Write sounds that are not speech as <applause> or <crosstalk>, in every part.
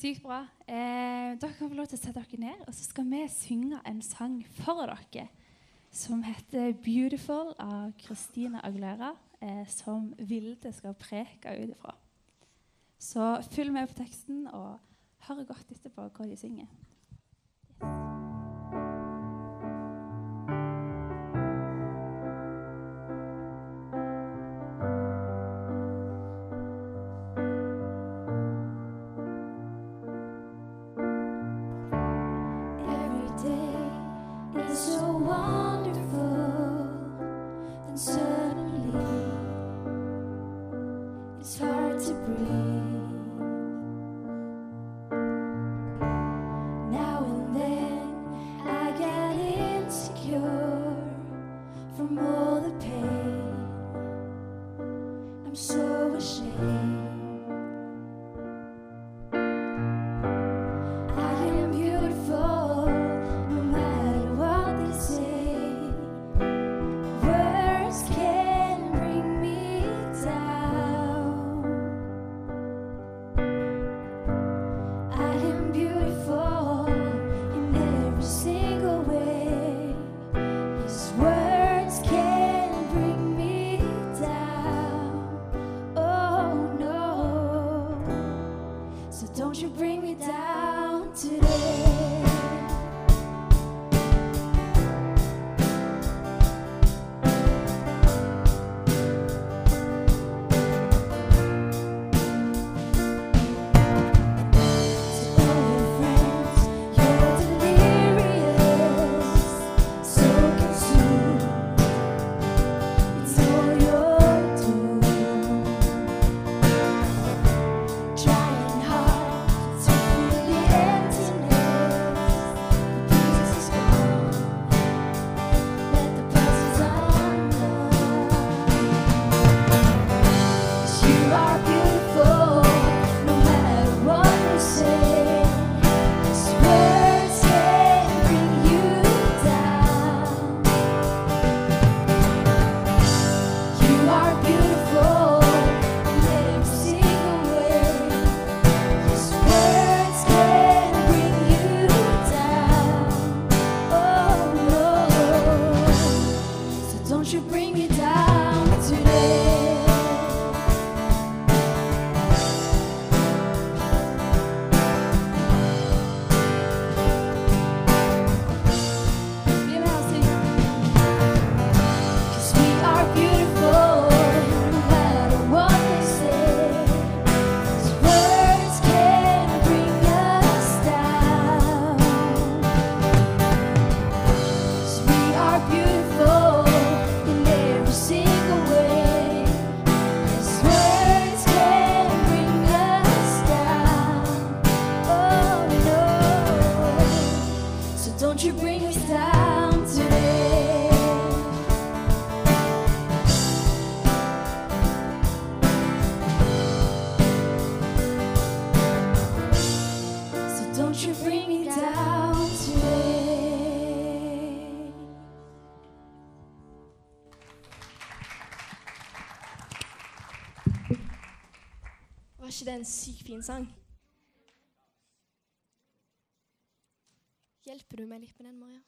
Sykt bra. Eh, dere kan få lov til å sette dere ned, og så skal vi synge en sang for dere som heter 'Beautiful' av Christina Aguilera, eh, som Vilde skal preke ut ifra. Så følg med på teksten og hør godt etterpå hva de synger. It's hard to breathe. Var er en sykt fin sang? Hjelper du meg litt med den, Maria?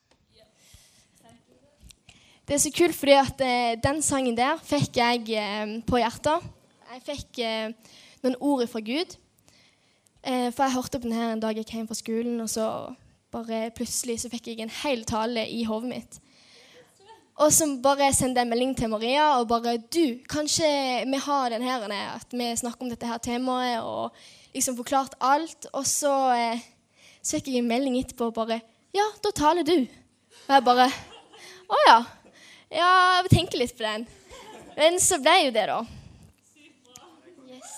Det er så kult, fordi at eh, den sangen der fikk jeg eh, på hjertet. Jeg fikk eh, noen ord fra Gud. Eh, for jeg hørte på den her en dag jeg kom fra skolen, og så bare plutselig så fikk jeg en hel tale i hodet mitt. Og så bare sendte en melding til Maria og bare Du, kanskje vi har den her at vi snakker om dette her temaet og liksom forklart alt. Og så, eh, så fikk jeg en melding etterpå og bare Ja, da taler du. Og jeg bare Å ja. Ja, jeg vil litt på den. Men så ble jo det, da. Yes.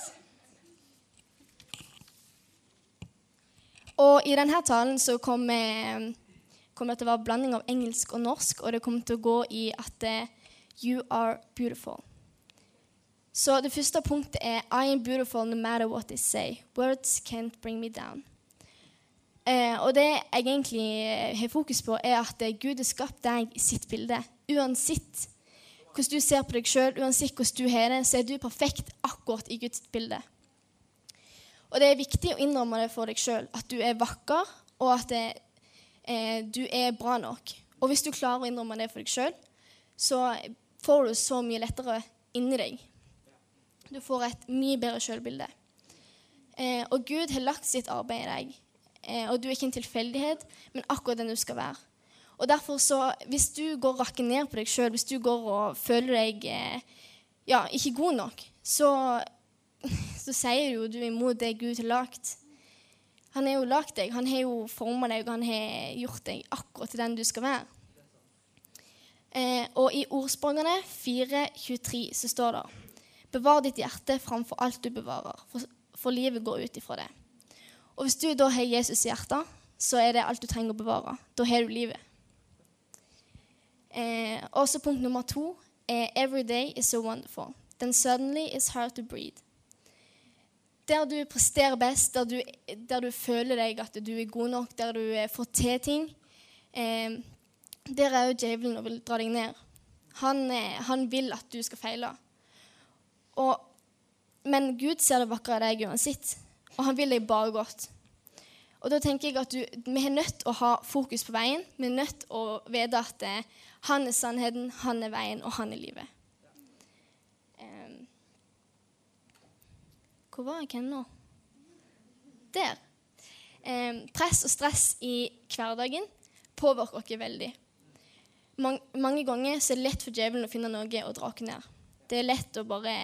Og i denne talen så kom eh, kom det til å være blanding av engelsk og norsk, og det kommer til å gå i at eh, You are beautiful. Så det første punktet er I am beautiful no matter what they say. Words can't bring me down. Eh, og det jeg egentlig eh, har fokus på, er at eh, Gud har skapt deg i sitt bilde. Uansett hvordan du ser på deg sjøl, uansett hvordan du har det, så er du perfekt akkurat i Guds bilde. Og det er viktig å innrømme det for deg sjøl, at du er vakker, og at det, eh, du er bra nok. Og hvis du klarer å innrømme det for deg sjøl, så får du så mye lettere inni deg. Du får et mye bedre sjølbilde. Eh, og Gud har lagt sitt arbeid i deg. Eh, og du er ikke en tilfeldighet, men akkurat den du skal være. Og derfor så, Hvis du går og rakker ned på deg sjøl, hvis du går og føler deg eh, ja, ikke god nok, så, <laughs> så sier du jo du er imot det Gud har lagt. Han har jo lagd deg, han har jo forma deg, han har gjort deg akkurat til den du skal være. Eh, og i Ordspråkene 4.23 så står det Bevar ditt hjerte framfor alt du bevarer, for, for livet går ut ifra det. Og hvis du da har Jesus i hjertet, så er det alt du trenger å bevare. Da har du livet. Eh, og så punkt nummer to er Every day is so wonderful. Then suddenly it's hard to breathe. Der du presterer best, der du, der du føler deg at du er god nok, der du eh, får til ting, eh, der er jo djevelen og vil dra deg ned. Han, eh, han vil at du skal feile. Og, men Gud ser det vakre i deg uansett, og han vil deg bare godt. Og da tenker jeg at du, Vi er nødt til å ha fokus på veien. Vi er nødt til å vite at eh, han er sannheten, han er veien, og han er livet. Hvor var jeg hen nå? Der. Eh, press og stress i hverdagen påvirker oss veldig. Mang, mange ganger er det lett for djevelen å finne noe å dra oss ned. Det er lett å bare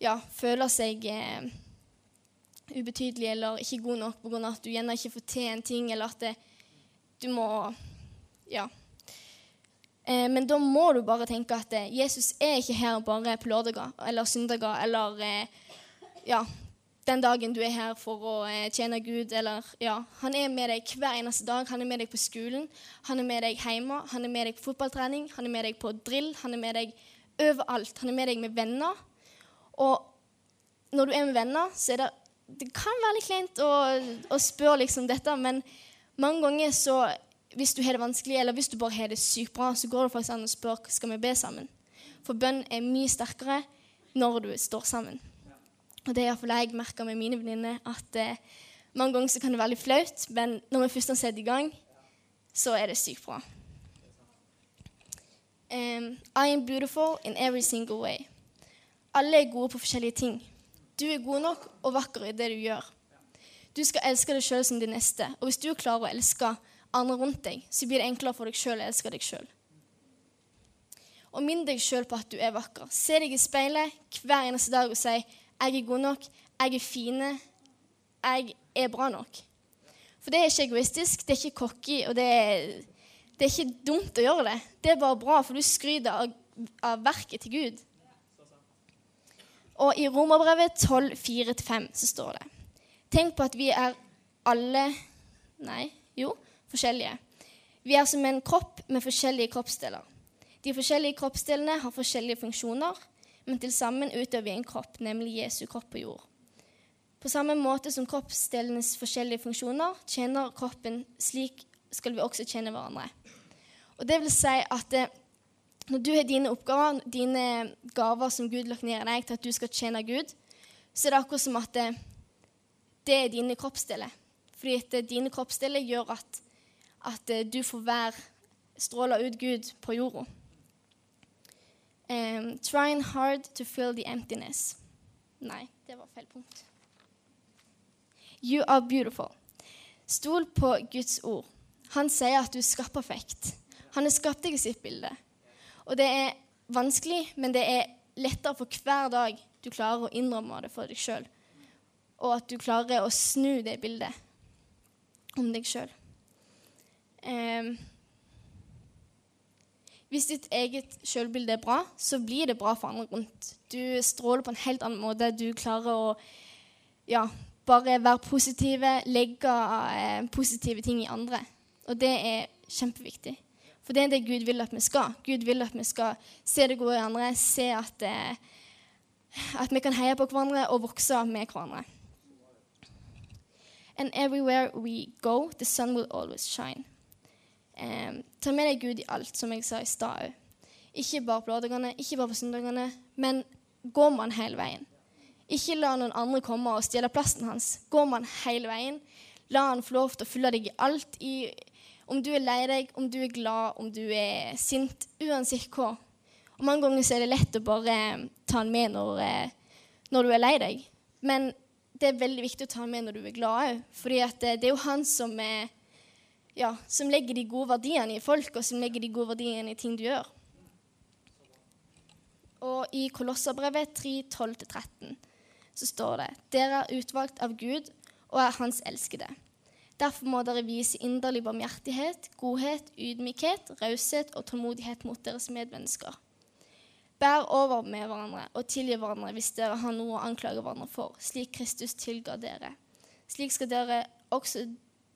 ja, føle seg eh, ubetydelig eller ikke god nok pga. at du gjerne ikke får til en ting, eller at det, du må Ja. Eh, men da må du bare tenke at eh, Jesus er ikke her bare på lørdager eller søndager eller eh, ja, den dagen du er her for å eh, tjene Gud. Eller, ja, han er med deg hver eneste dag. Han er med deg på skolen, han er med deg hjemme, han er med deg på fotballtrening, han er med deg på drill, han er med deg overalt. Han er med deg med venner. Og når du er med venner, så er det Det kan være litt kleint å, å spørre liksom dette, men mange ganger så hvis du har det vanskelig, eller hvis du bare har det sykt bra, så går det faktisk an å spørre skal vi be sammen. For bønn er mye sterkere når du står sammen. Og det er iallfall jeg merker med mine venninner, at eh, mange ganger så kan det være litt flaut, men når vi først har satt i gang, så er det sykt bra. Um, I am beautiful in every single way. Alle er gode på forskjellige ting. Du er god nok og vakker i det du gjør. Du skal elske deg sjøl som din neste. Og hvis du klarer å elske andre rundt deg, så blir det enklere for deg sjøl å elske deg sjøl. Og minn deg sjøl på at du er vakker. Se deg i speilet hver eneste dag og si 'Jeg er god nok. Jeg er fine. Jeg er bra nok'. For det er ikke egoistisk, det er ikke cocky, og det er, det er ikke dumt å gjøre det. Det er bare bra, for du skryter av, av verket til Gud. Og i Romerbrevet 12, 4-5 så står det Tenk på at vi er alle Nei, jo, forskjellige. Vi er som en kropp med forskjellige kroppsdeler. De forskjellige kroppsdelene har forskjellige funksjoner, men til sammen utgjør vi en kropp, nemlig Jesu kropp på jord. På samme måte som kroppsdelenes forskjellige funksjoner tjener kroppen, slik skal vi også tjene hverandre. Og det vil si at eh, når du har dine oppgaver, dine gaver som Gud lagt ned i deg til at du skal tjene Gud, så er det akkurat som at det, det er dine kroppsdeler. Fordi at eh, dine kroppsdeler gjør at, at eh, du får være stråla ut Gud på jorda. Um, trying hard to fill the emptiness. Nei, det var feil punkt. You are beautiful. Stol på Guds ord. Han sier at du er skapt perfekt. Han har skapt deg i sitt bilde. Og det er vanskelig, men det er lettere for hver dag du klarer å innrømme det for deg sjøl. Og at du klarer å snu det bildet om deg sjøl. Um, hvis ditt eget sjølbilde er bra, så blir det bra for andre rundt. Du stråler på en helt annen måte. Du klarer å ja, bare være positive, legge eh, positive ting i andre. Og det er kjempeviktig. For det er det Gud vil at vi skal. Gud vil at vi skal se det gode i andre, se at, eh, at vi kan heie på hverandre og vokse med hverandre. And everywhere we go, the sun will always shine. Um, ta med deg Gud i alt, som jeg sa i stad òg. Ikke bare på lørdagene, ikke bare på søndagene, men gå med han hele veien. Ikke la noen andre komme og stjele plassen hans. Gå med han hele veien. La han få lov til å følge deg i alt. I, om du er lei deg, om du er glad, om du er sint. Uansett hva. Og Mange ganger så er det lett å bare ta han med når, eh, når du er lei deg. Men det er veldig viktig å ta han med når du er glad òg. Fordi det, det er jo han som, er, ja, som legger de gode verdiene i folk, og som legger de gode verdiene i ting du gjør. Og i Kolosserbrevet 3, 12-13 så står det Dere er utvalgt av Gud og er Hans elskede. Derfor må dere vise inderlig barmhjertighet, godhet, ydmykhet, raushet og tålmodighet mot deres medmennesker. Bær over med hverandre og tilgi hverandre hvis dere har noe å anklage hverandre for, slik Kristus tilga dere. Slik skal dere også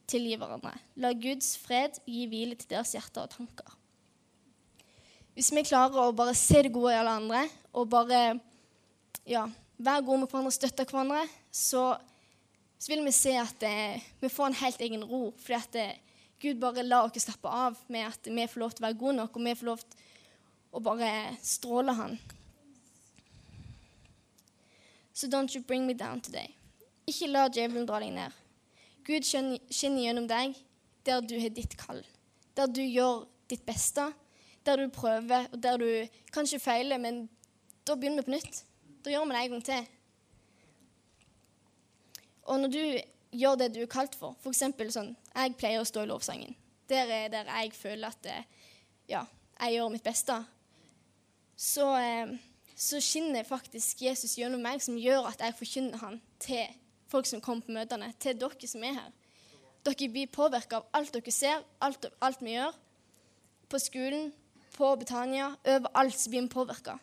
tilgi hverandre. La Guds fred gi hvile til deres hjerter og tanker. Hvis vi klarer å bare se det gode i alle andre og bare ja, være gode med hverandre og støtte hverandre, så, så vil vi se at eh, vi får en helt egen ro. Fordi at eh, Gud bare lar oss slappe av med at vi får lov til å være gode nok, og vi får lov til å bare stråle Han. So don't you bring me down today. Ikke la djevelen dra deg ned. Gud skinner gjennom deg der du har ditt kall. Der du gjør ditt beste. Der du prøver, og der du kanskje feiler, men da begynner vi på nytt. Da gjør vi det en gang til. Og når du gjør det du er kalt for, f.eks. sånn Jeg pleier å stå i lovsangen. Der er der jeg føler at eh, ja, jeg gjør mitt beste. Så, eh, så skinner faktisk Jesus gjennom meg, som gjør at jeg forkynner han til folk som kommer på møtene, til dere som er her. Dere blir påvirka av alt dere ser, alt, alt vi gjør. På skolen, på Betania, overalt så blir vi påvirka.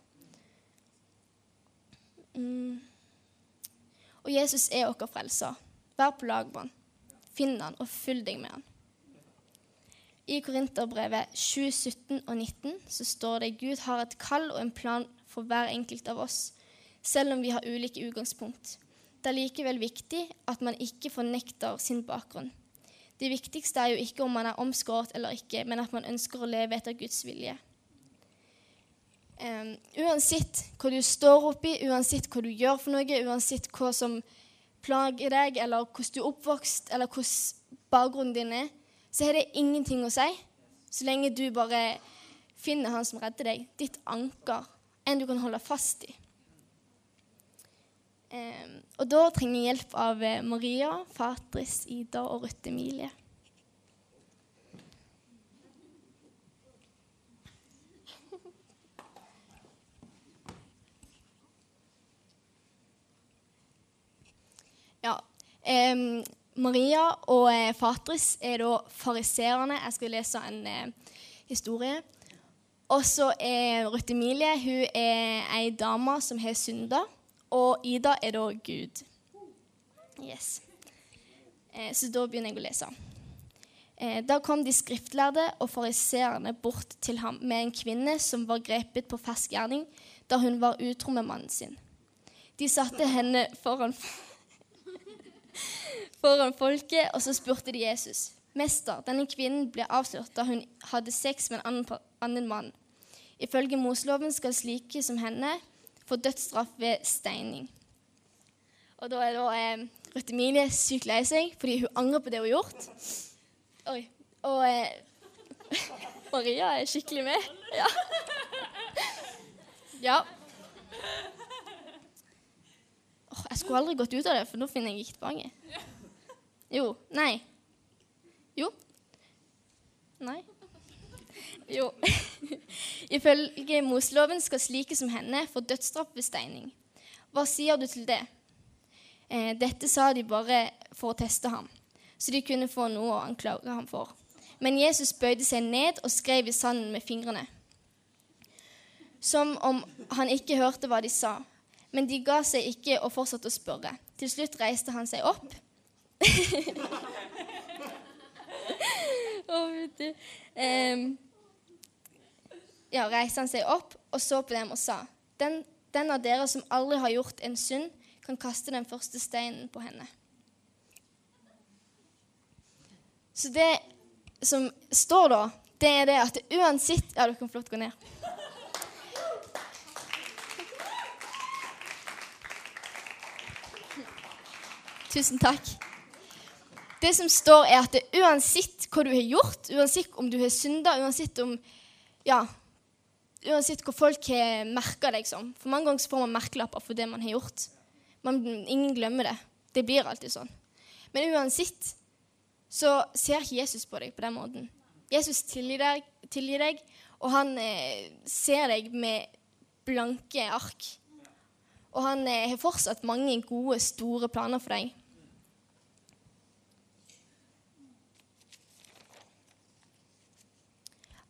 Mm. Og Jesus er vår frelser. Vær på lag med han. Finn han og fyll deg med han. I Korinterbrevet 7, 17 og 19 så står det Gud har et kall og en plan for hver enkelt av oss, selv om vi har ulike utgangspunkt. Det er likevel viktig at man ikke fornekter sin bakgrunn. Det viktigste er jo ikke om man er omskåret eller ikke, men at man ønsker å leve etter Guds vilje. Um, uansett hva du står oppi, uansett hva du gjør for noe, uansett hva som plager deg, eller hvordan du er oppvokst, eller hvordan bakgrunnen din er, så har det ingenting å si så lenge du bare finner han som redder deg, ditt anker, en du kan holde fast i. Um, og da trenger jeg hjelp av eh, Maria, Fatris, Ida og Ruth Emilie. Ja. em, Maria og eh, Fatris er da fariseerne. Jeg skal lese en eh, historie. Og så er Ruth Emilie hun er ei dame som har synda. Og Ida er da Gud. Yes. Eh, så da begynner jeg å lese. Eh, da kom de skriftlærde og fariseerne bort til ham med en kvinne som var grepet på fersk gjerning da hun var utro med mannen sin. De satte henne foran <laughs> foran folket, og så spurte de Jesus. Mester, denne kvinnen ble avslørt da hun hadde sex med en annen, annen mann. Ifølge Moseloven skal slike som henne få dødsstraff ved steining. Og da er da eh, Ruth Emilie sykt lei seg fordi hun angrer på det hun har gjort. Oi. Og eh, <laughs> Maria er skikkelig med. Ja. ja. Oh, jeg skulle aldri gått ut av det, for nå finner jeg ikke tilbake. Jo. Nei. Jo. Nei. Jo. <laughs> Ifølge Moseloven skal slike som henne få dødsstraff ved steining. Hva sier du til det? Eh, dette sa de bare for å teste ham, så de kunne få noe å anklage ham for. Men Jesus bøyde seg ned og skrev i sanden med fingrene. Som om han ikke hørte hva de sa. Men de ga seg ikke og fortsatte å spørre. Til slutt reiste han seg opp. <laughs> oh. Em, ja, reiste han seg opp og så på dem og sa, den, den av dere som aldri har gjort en synd, kan kaste den første steinen på henne. Så det som står da, det er det at uansett Ja, dere kan å gå ned. Tusen takk. Det som står, er at det, uansett hva du har gjort, uansett om du har synda, uansett om Ja, uansett hva folk har merka deg som For mange ganger så får man merkelapper for det man har gjort. Man, ingen glemmer det. Det blir alltid sånn. Men uansett så ser ikke Jesus på deg på den måten. Jesus tilgir deg, tilgir deg og han eh, ser deg med blanke ark. Og han eh, har fortsatt mange gode, store planer for deg.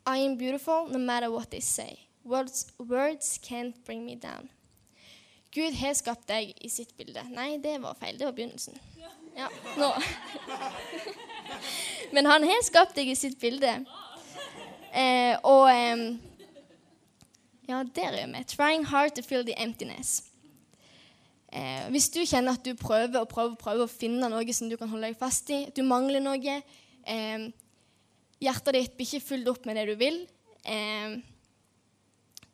I am beautiful no matter what they say. Words, words can't bring me down. Gud har skapt deg i sitt bilde. Nei, det var feil. Det var begynnelsen. Ja, nå. <laughs> Men han har skapt deg i sitt bilde. Eh, og eh, Ja, der er vi. Trying hard to fill the emptiness. Eh, hvis du kjenner at du prøver og prøver, prøver å finne noe som du kan holde deg fast i, du mangler noe Hjertet ditt blir ikke fylt opp med det du vil. Eh,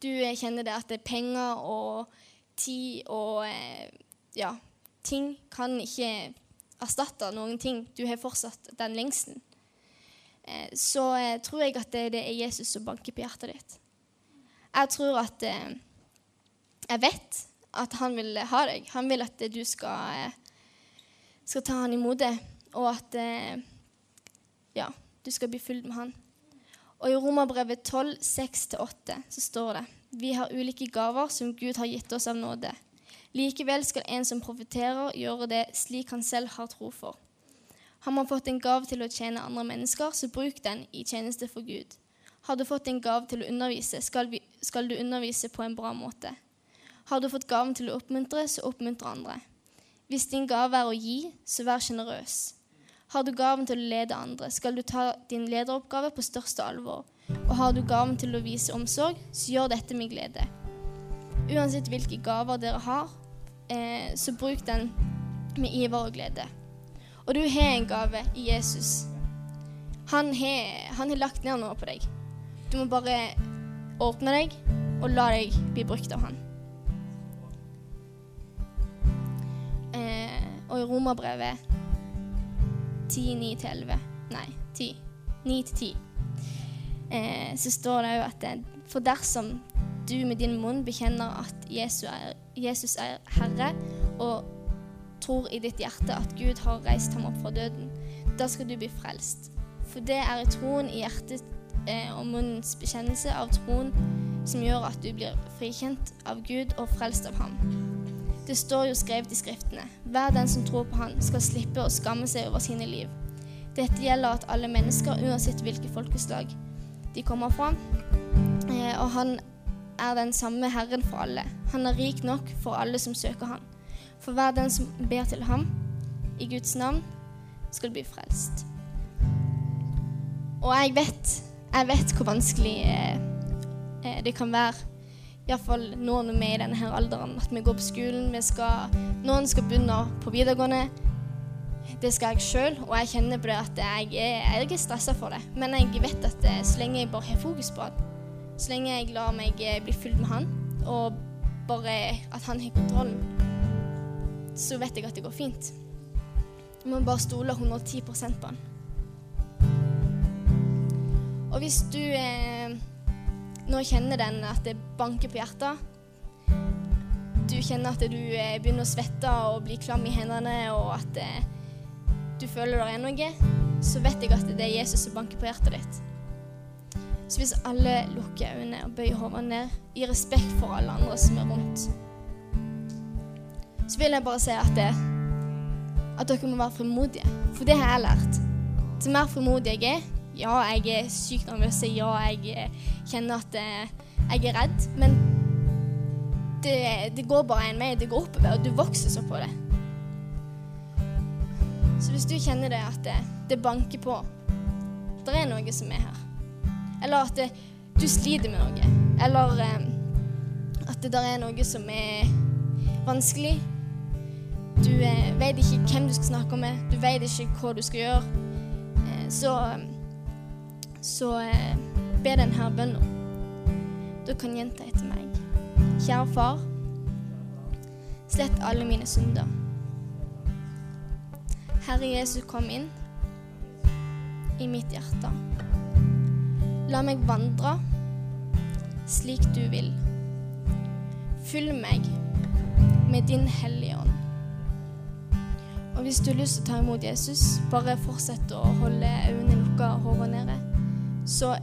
du kjenner det at er penger og tid og eh, ja, ting kan ikke erstatte noen ting. Du har fortsatt den lengselen. Eh, så eh, tror jeg at det, er Jesus som banker på hjertet ditt. Jeg tror at Jeg vet at han vil ha deg. Han vil at du skal, skal ta han imot det, og at ja, du skal bli fulgt med han. Og i Romerbrevet 12, 6-8 så står det vi har ulike gaver som Gud har gitt oss av nåde. Likevel skal en som profeterer, gjøre det slik han selv har tro for. Har man fått en gave til å tjene andre mennesker, så bruk den i tjeneste for Gud. Har du fått en gave til å undervise, skal, vi, skal du undervise på en bra måte. Har du fått gaven til å oppmuntre, så oppmuntre andre. Hvis din gave er å gi, så vær sjenerøs. Har du gaven til å lede andre, skal du ta din lederoppgave på største alvor. Og har du gaven til å vise omsorg, så gjør dette med glede. Uansett hvilke gaver dere har, eh, så bruk den med iver og glede. Og du har en gave i Jesus. Han har, lagt ned noe på deg. Du må bare åpne deg og la deg bli brukt av han. Eh, og i Romerbrevet 10, 9-11 Nei, 10. 9-10. Eh, så står det jo at det, For dersom du med din munn bekjenner at Jesus er, Jesus er Herre, og tror i ditt hjerte at Gud har reist ham opp fra døden, da skal du bli frelst. For det er i troen i hjertet eh, og munnens bekjennelse av troen som gjør at du blir frikjent av Gud og frelst av ham. Det står jo skrevet i Skriftene. Hver den som tror på Han, skal slippe å skamme seg over sine liv. Dette gjelder at alle mennesker, uansett hvilke folkeslag de kommer fra, eh, og Han er den samme Herren for alle. Han er rik nok for alle som søker Han. For hver den som ber til ham i Guds navn, skal bli frelst. Og jeg vet, jeg vet hvor vanskelig eh, eh, det kan være. Iallfall nå når vi er i denne her alderen, at vi går på skolen. Vi skal, noen skal begynne på videregående. Det skal jeg sjøl, og jeg kjenner på det at jeg er, jeg er stressa for det. Men jeg vet at eh, så lenge jeg bare har fokus på han, så lenge jeg lar meg eh, bli fulgt med han, og bare at han har kontrollen, så vet jeg at det går fint. Jeg må bare stole 110% på han. Og hvis du eh, nå kjenner den at det banker på hjertet Du kjenner at du eh, begynner å svette og bli klam i hendene, og at eh, du føler det er noe, så vet jeg at det er Jesus som banker på hjertet ditt. Så hvis alle lukker øynene og bøyer hodene ned i respekt for alle andre som er rundt, så vil jeg bare si at, det, at dere må være frimodige. For det har jeg lært. Til mer frimodig jeg er Ja, jeg er sykt nervøs. Ja, jeg eh, kjenner at eh, jeg er redd. Men det, det går bare en vei. Det går oppover, og du vokser så på det. Så hvis du kjenner det at det, det banker på Det er noe som er her. Eller at det, du sliter med noe. Eller eh, at det der er noe som er vanskelig. Du eh, vet ikke hvem du skal snakke med, du vet ikke hva du skal gjøre. Eh, så så eh, be denne bønnen. Du kan gjenta etter meg. Kjære far. Slett alle mine synder. Herre Jesus, kom inn i mitt hjerte. La meg vandre slik du vil. Fyll meg med din hellige ånd. Og hvis du har lyst til å ta imot Jesus, bare fortsett å holde øynene lukka og hodet nede. Så,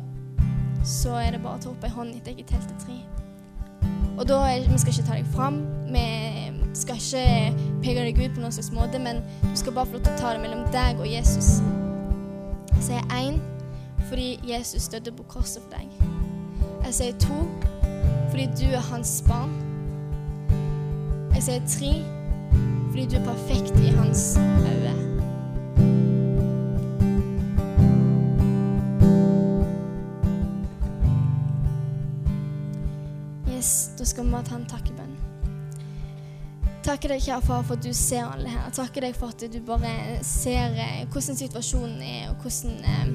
så er det bare å ta opp ei hånd etter jeg har telt til tre. Og da er, Vi skal ikke ta deg fram, vi skal ikke peke deg ut på noen slags måte, men du skal bare få lov til å ta det mellom deg og Jesus. Jeg sier én fordi Jesus døde på korset for deg. Jeg sier to fordi du er hans barn. Jeg sier tre fordi du er perfekt i hans øyne. Skal vi ta en takkebønn. Takker deg, kjære far, for at du ser alle her. Takker deg for at du bare ser eh, hvordan situasjonen er, og hvordan eh,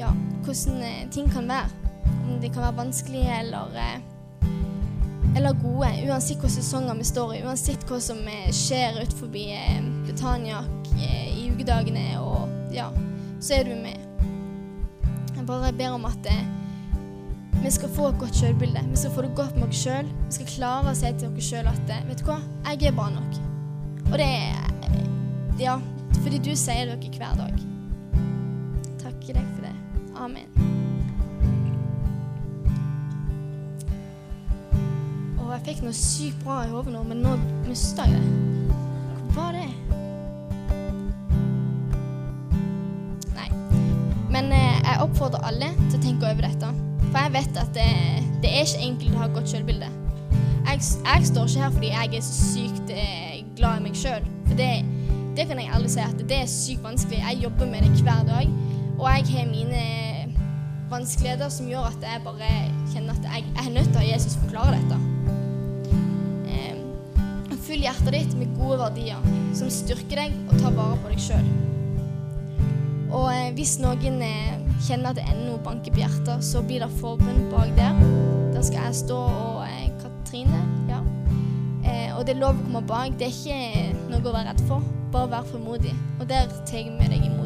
Ja, hvordan eh, ting kan være. Om de kan være vanskelige eller eller gode, uansett hvilke sesonger vi står i, uansett hva som skjer ut forbi Betania i ukedagene, og ja, så er du med. Jeg bare ber om at eh, vi skal få et godt sjølbilde. Vi skal få det godt med oss sjøl. Vi skal klare å si til oss sjøl at eh, vet du hva, jeg er bra nok. Og det er Ja, fordi du sier det dere hver dag. Takker deg for det. Amen. Og jeg fikk noe sykt bra i hodet nå, men nå mista jeg det. Hva var det? Nei. Men eh, jeg oppfordrer alle til å tenke over dette. For jeg vet at det, det er ikke enkelt å ha godt sjølbilde. Jeg, jeg står ikke her fordi jeg er sykt eh, glad i meg sjøl. For det, det kan jeg ærlig si at det er sykt vanskelig. Jeg jobber med det hver dag. Og jeg har mine vanskeligheter som gjør at jeg bare kjenner at jeg, jeg er nødt til å ha Jesus forklare dette. Eh, fyll hjertet ditt med gode verdier som styrker deg og tar vare på deg sjøl. Og eh, hvis noen eh, kjenner at det ennå banker på hjertet, så blir det forbund bak der. Der skal jeg stå og eh, Katrine. ja. Eh, og det er lov å komme bak. Det er ikke noe å være redd for. Bare vær formodig. Og der tar med deg imot.